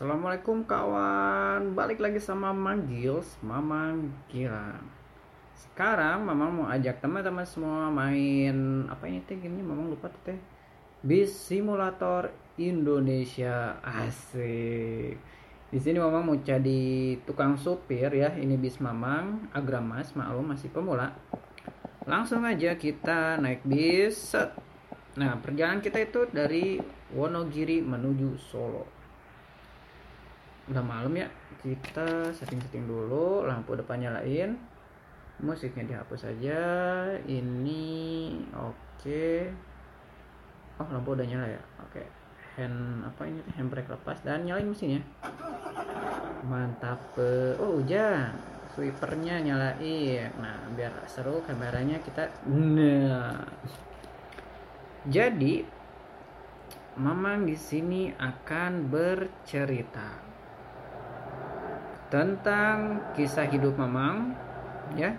Assalamualaikum kawan. Balik lagi sama Manggils Mamang Girang. Sekarang Mamang mau ajak teman-teman semua main Apa ini teh gamenya Mamang lupa teh. Bis Simulator Indonesia. Asik. Di sini Mamang mau jadi tukang supir ya. Ini bis Mamang Agramas maklum masih pemula. Langsung aja kita naik bis. Set. Nah perjalanan kita itu dari Wonogiri menuju Solo udah malam ya kita setting-setting dulu lampu depan nyalain musiknya dihapus saja ini oke. Okay. oh lampu udah nyala ya? Oke. Okay. hand apa ini handbrake lepas dan nyalain mesinnya. Mantap oh hujan. Sweepernya nyalain. Nah biar seru kameranya kita nah jadi Mamang di sini akan bercerita tentang kisah hidup Mamang ya.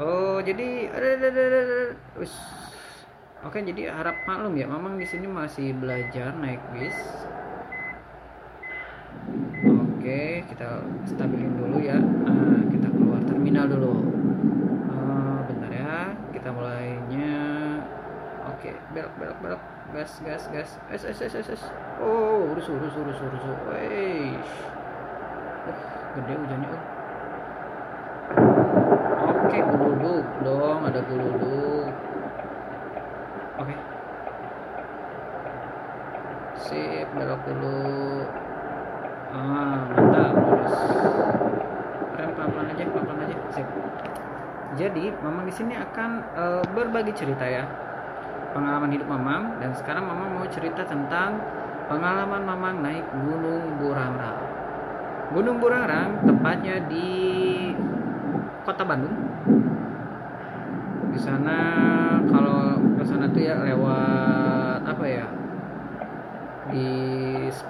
Oh jadi oke jadi harap maklum ya Mamang di sini masih belajar naik bis oke kita stabilin dulu ya nah, kita keluar terminal dulu bentar ya kita mulainya oke belok belok belok gas gas gas es es es es oh urus urus urus urus urus gede hujannya oh. Oke geluduk dong ada geluduk oke. Sip belok dulu ah mantap lurus rem pelan pelan aja pelan pelan aja. Sip. Jadi mamang di sini akan uh, berbagi cerita ya. Pengalaman hidup mamang dan sekarang mamang mau cerita tentang pengalaman mamang naik gunung Burangrang Gunung Burangrang tepatnya di kota Bandung. Di sana kalau ke sana tuh ya lewat apa ya? Di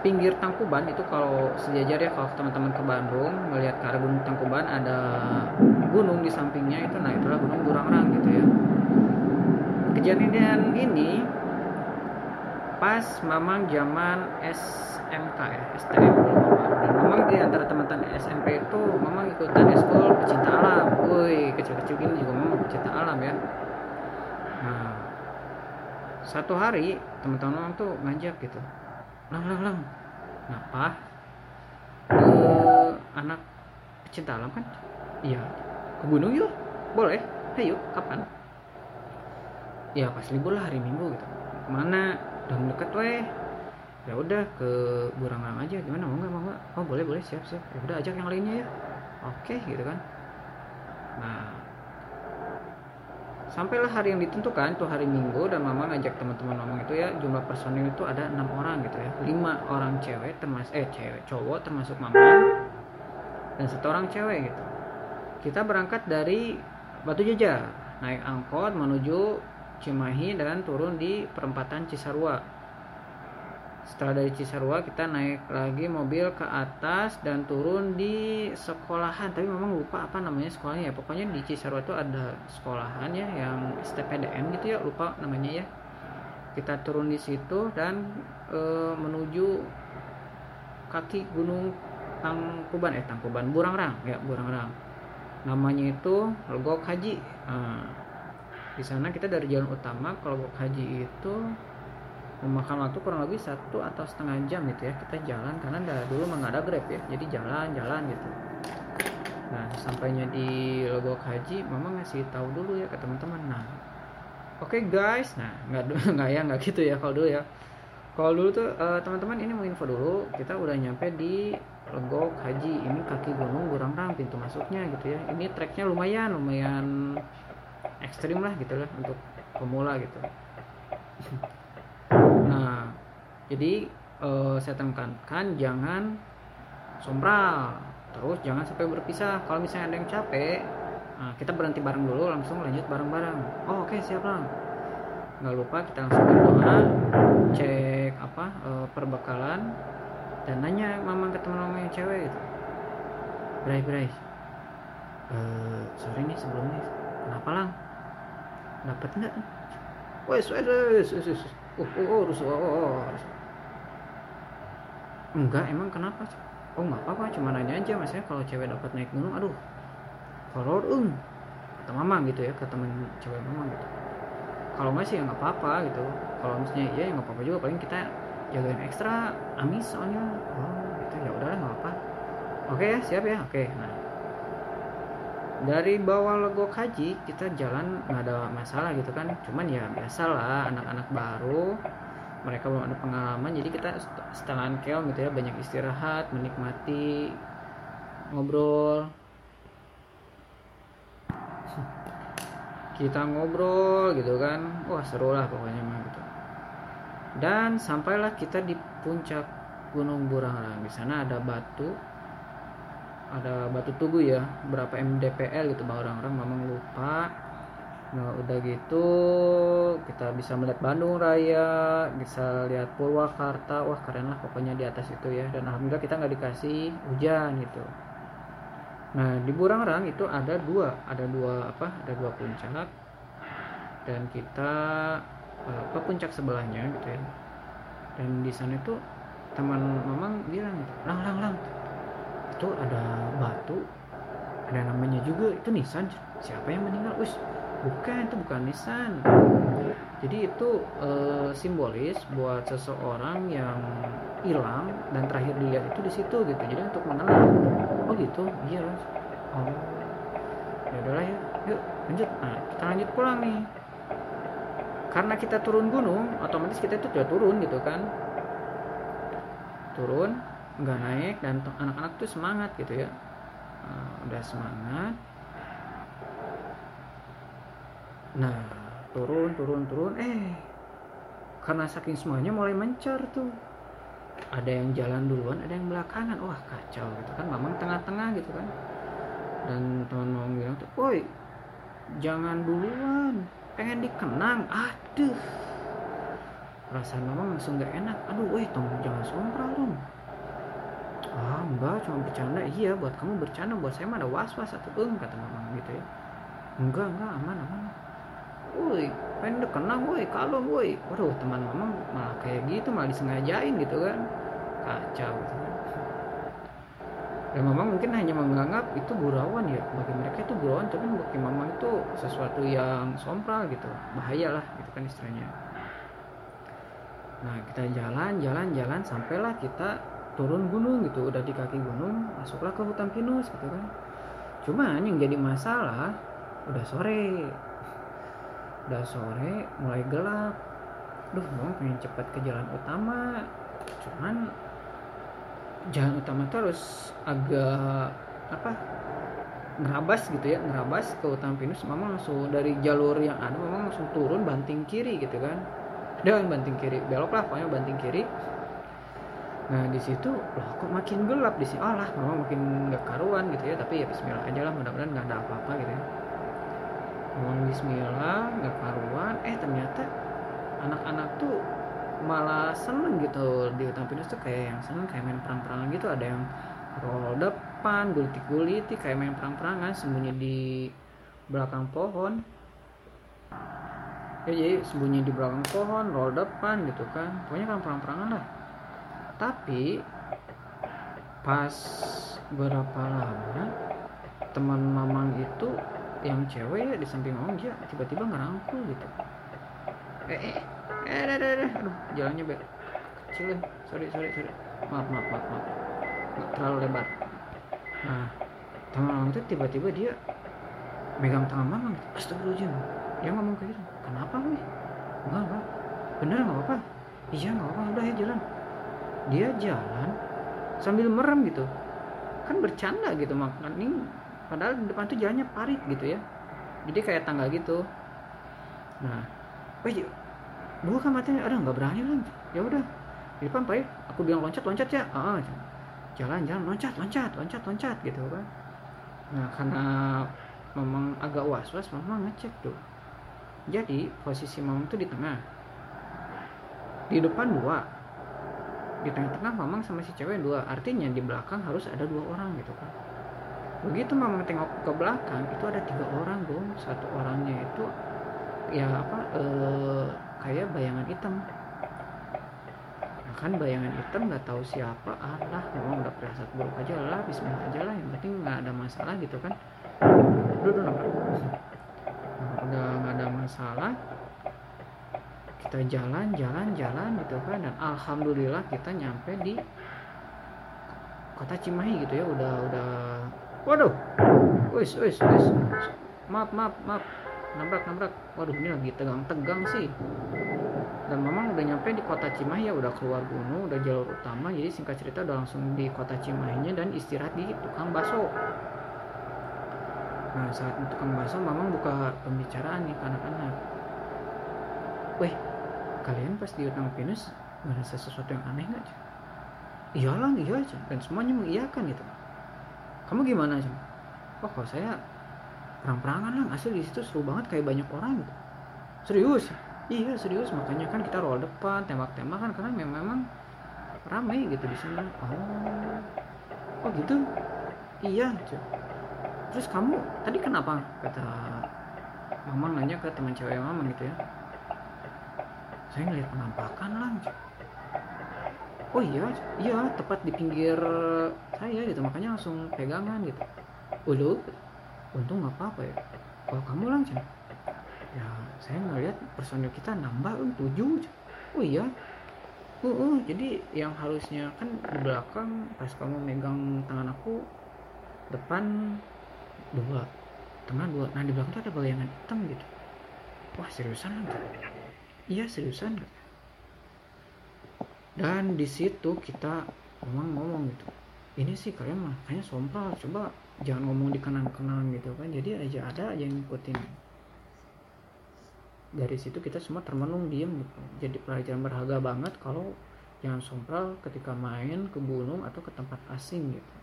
pinggir Tangkuban itu kalau sejajar ya kalau teman-teman ke Bandung melihat ke arah Gunung Tangkuban ada gunung di sampingnya itu nah itulah Gunung Burangrang gitu ya. Kejadian ini pas mamang zaman SMK ya STM dan memang di antara teman-teman SMP itu memang ikutan eskul pecinta alam. Woi kecil-kecil gini juga memang pecinta alam ya. Nah satu hari teman-teman tuh ngajak gitu. Lang lang lang. Kenapa? Uh, anak pecinta alam kan? Iya. Ke gunung yuk. Boleh. Ayo kapan? Ya pas libur lah hari minggu gitu. Mana udah mendekat weh. Ya udah ke Burangrang aja. Gimana mau nggak mau nggak? Oh boleh boleh. Siap siap. Ya udah ajak yang lainnya ya. Oke gitu kan. Nah sampailah hari yang ditentukan tuh hari Minggu dan mama ngajak teman-teman ngomong itu ya jumlah personil itu ada enam orang gitu ya. Lima orang cewek termasuk eh cewek cowok termasuk mama dan satu orang cewek gitu. Kita berangkat dari Batu Jajar naik angkot menuju Cimahi dan turun di perempatan Cisarua. Setelah dari Cisarua kita naik lagi mobil ke atas dan turun di sekolahan. Tapi memang lupa apa namanya sekolahnya ya. Pokoknya di Cisarua itu ada sekolahan ya yang STPDN gitu ya, lupa namanya ya. Kita turun di situ dan e, menuju kaki Gunung Tangkuban eh Tangkuban Burangrang ya Burangrang. Namanya itu Legok Haji. Nah, di sana kita dari jalan utama kalau haji itu memakan waktu kurang lebih satu atau setengah jam gitu ya kita jalan karena dah dulu memang grab ya jadi jalan-jalan gitu. Nah sampainya di logo haji mama ngasih tahu dulu ya ke teman-teman. Nah oke okay guys nah nggak nggak ya nggak gitu ya kalau dulu ya. Kalau dulu tuh uh, teman-teman ini mau info dulu kita udah nyampe di logo Haji. Ini kaki gunung Burangrang pintu masuknya gitu ya. Ini treknya lumayan lumayan ekstrim lah gitu lah untuk pemula gitu. Nah jadi uh, saya tekankan jangan sombral. Terus jangan sampai berpisah. Kalau misalnya ada yang capek nah, kita berhenti bareng dulu langsung lanjut bareng-bareng. Oh oke okay, siap lang nggak lupa kita langsung berdoa cek apa uh, perbekalan dan nanya mama ke teman-teman yang cewek gitu. Bray Bray uh, sorry nih sebelumnya kenapa lang dapat nggak? Wes wes wes wes oh oh oh harus oh, oh, oh. enggak emang kenapa? Oh nggak apa-apa cuma nanya aja maksudnya kalau cewek dapat naik gunung aduh. Horor um kata mama gitu ya ke temen cewek mama gitu. Kalau nggak sih ya nggak apa-apa gitu. Kalau misalnya iya ya nggak apa-apa juga. Paling kita jagain ekstra amis soalnya. Oh gitu. Ya udahlah nggak apa oke ya siap ya? Oke nah dari bawah legok haji kita jalan nggak ada masalah gitu kan. Cuman ya biasalah anak-anak baru mereka belum ada pengalaman. Jadi kita setelan keong gitu ya banyak istirahat menikmati ngobrol. Kita ngobrol gitu kan. Wah seru lah pokoknya mah gitu. Dan sampailah kita di puncak Gunung Burangrang. Di sana ada batu ada batu tugu ya berapa mdpl gitu bang. Orang-orang memang lupa. Nah udah gitu kita bisa melihat Bandung Raya bisa lihat Purwakarta. Wah keren lah pokoknya di atas itu ya. Dan alhamdulillah kita nggak dikasih hujan gitu. Nah di Burangrang itu ada dua ada dua apa ada dua puncak. Dan kita apa puncak sebelahnya gitu ya. Dan di sana itu teman mamang bilang gitu lang lang lang itu ada batu ada namanya juga itu nisan siapa yang meninggal? Wis bukan itu bukan nisan jadi itu e, simbolis buat seseorang yang hilang dan terakhir dilihat itu di situ gitu. Jadi untuk mengenal oh gitu iya. Oh. Ya udahlah ya yuk lanjut. Nah kita lanjut pulang nih. Karena kita turun gunung otomatis kita itu sudah turun gitu kan. Turun nggak naik dan anak-anak tuh semangat gitu ya. Uh, udah semangat. Nah turun turun turun. Eh karena saking semuanya mulai mencar tuh. Ada yang jalan duluan ada yang belakangan. Wah kacau gitu kan. Mamang tengah-tengah gitu kan. Dan teman mamang bilang tuh woi jangan duluan. Pengen dikenang. Aduh. Perasaan mamang langsung gak enak. Aduh woi tong jangan sompral dong ah enggak cuma bercanda. Iya buat kamu bercanda buat saya mah ada was was atau eng kata mama gitu ya. Enggak enggak aman aman. Woi pengen kenang woi kalau woi. Waduh teman mama malah kayak gitu malah disengajain gitu kan. Kacau. Dan mama mungkin hanya menganggap itu gurauan ya. Bagi mereka itu gurauan tapi bagi mama itu sesuatu yang sompral gitu. Bahaya lah gitu kan istilahnya. Nah kita jalan jalan jalan sampailah kita turun gunung gitu udah di kaki gunung masuklah ke hutan pinus gitu kan. Cuman yang jadi masalah udah sore. Udah sore mulai gelap. Duh mau pengen cepat ke jalan utama. Cuman jalan utama terus agak apa ngerabas gitu ya ngerabas ke hutan pinus. Mama langsung dari jalur yang ada mama langsung turun banting kiri gitu kan. Dan banting kiri belok lah pokoknya banting kiri nah di situ loh kok makin gelap di sini? Allah memang makin nggak karuan gitu ya. Tapi ya Bismillah aja lah mudah-mudahan nggak ada apa-apa gitu ya. Ngomong Bismillah nggak karuan. Eh ternyata anak-anak tuh malah seneng gitu di hutan pinus tuh. Kayak yang seneng kayak main perang-perangan gitu. Ada yang roll depan guliti-guliti kayak main perang-perangan sembunyi di belakang pohon. Ya jadi sembunyi di belakang pohon roll depan gitu kan. Pokoknya kan perang-perangan lah tapi pas berapa lama teman mamang itu yang cewek ya di samping mamang dia tiba-tiba ngerangkul gitu. Eh eh eh eh, eh, eh. aduh jalannya be kecil sorry sorry sorry. Maaf maaf maaf maaf. Nggak terlalu lebar. Nah teman mamang itu tiba-tiba dia megang tangan mamang gitu. astagfirullahaladzim. Dia ngomong kayak gitu. Kenapa nih enggak enggak bener nggak apa-apa. Iya nggak apa-apa. Udah ya jalan dia jalan sambil merem gitu. Kan bercanda gitu makan ini padahal di depan tuh jalannya parit gitu ya. Jadi kayak tangga gitu. Nah wih buka matanya ada nggak berani lah ya udah di depan parit aku bilang loncat loncat ya. Ah jalan jalan loncat loncat loncat loncat gitu kan nah karena memang agak was was memang ngecek tuh. Jadi posisi mamang tuh di tengah. Di depan dua di tengah-tengah mamang sama si cewek dua. Artinya di belakang harus ada dua orang gitu kan. Begitu mamang tengok ke belakang itu ada tiga orang dong satu orangnya itu ya apa eh, kayak bayangan hitam. Nah, kan bayangan hitam nggak tahu siapa Allah memang udah perasaan buruk aja lah Bismillah aja lah yang penting nggak ada masalah gitu kan. Nah, udah nggak ada masalah kita jalan jalan jalan gitu kan. Dan alhamdulillah kita nyampe di kota Cimahi gitu ya. Udah udah waduh. Wis wis wis. Maaf maaf maaf. Nabrak nabrak. Waduh ini lagi tegang tegang sih. Dan memang udah nyampe di kota Cimahi ya. Udah keluar gunung udah jalur utama. Jadi singkat cerita udah langsung di kota Cimahinya dan istirahat di tukang bakso nah saat tukang bakso memang buka pembicaraan nih anak-anak weh kalian pas di Utang Pinus merasa sesuatu yang aneh nggak iyalah iya aja dan semuanya mengiyakan gitu. Kamu gimana aja oh kalau saya perang-perangan lah asli di situ seru banget kayak banyak orang gitu. Serius? Iya serius. Makanya kan kita roll depan tembak-tembakan karena memang ramai gitu di sana oh. Oh gitu? Iya cuy. terus kamu tadi kenapa? Kata mama nanya ke teman cewek mama gitu ya saya ngeliat penampakan lah cuy. oh iya iya tepat di pinggir saya gitu. Makanya langsung pegangan gitu. Ulu untung nggak apa-apa ya. Kalau kamu langsung ya saya melihat personil kita nambah um, tujuh oh iya? Uh, uh, jadi yang harusnya kan di belakang pas kamu megang tangan aku depan dua tengah dua. Nah di belakang tuh ada bayangan hitam gitu. Wah seriusan lah iya seriusan dan di situ kita ngomong ngomong gitu. Ini sih kalian mah kayaknya sompral coba jangan ngomong di kanan-kanan gitu kan. Jadi aja ada aja yang ngikutin. Dari situ kita semua termenung diem gitu. Jadi pelajaran berharga banget kalau jangan sompral ketika main ke gunung atau ke tempat asing gitu.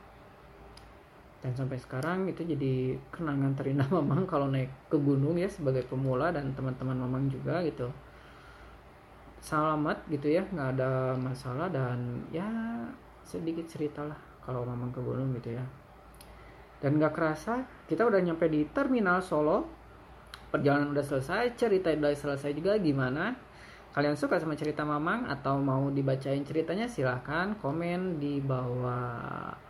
Dan sampai sekarang itu jadi kenangan terindah mamang kalau naik ke gunung ya sebagai pemula dan teman-teman mamang juga gitu selamat gitu ya nggak ada masalah dan ya sedikit cerita lah kalau mamang ke gunung gitu ya. Dan nggak kerasa kita udah nyampe di terminal Solo. Perjalanan udah selesai cerita udah selesai juga gimana? Kalian suka sama cerita mamang atau mau dibacain ceritanya silahkan komen di bawah.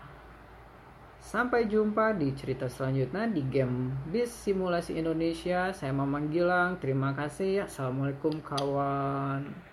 Sampai jumpa di cerita selanjutnya di game bis simulasi Indonesia. Saya Mamang Gilang terima kasih assalamualaikum kawan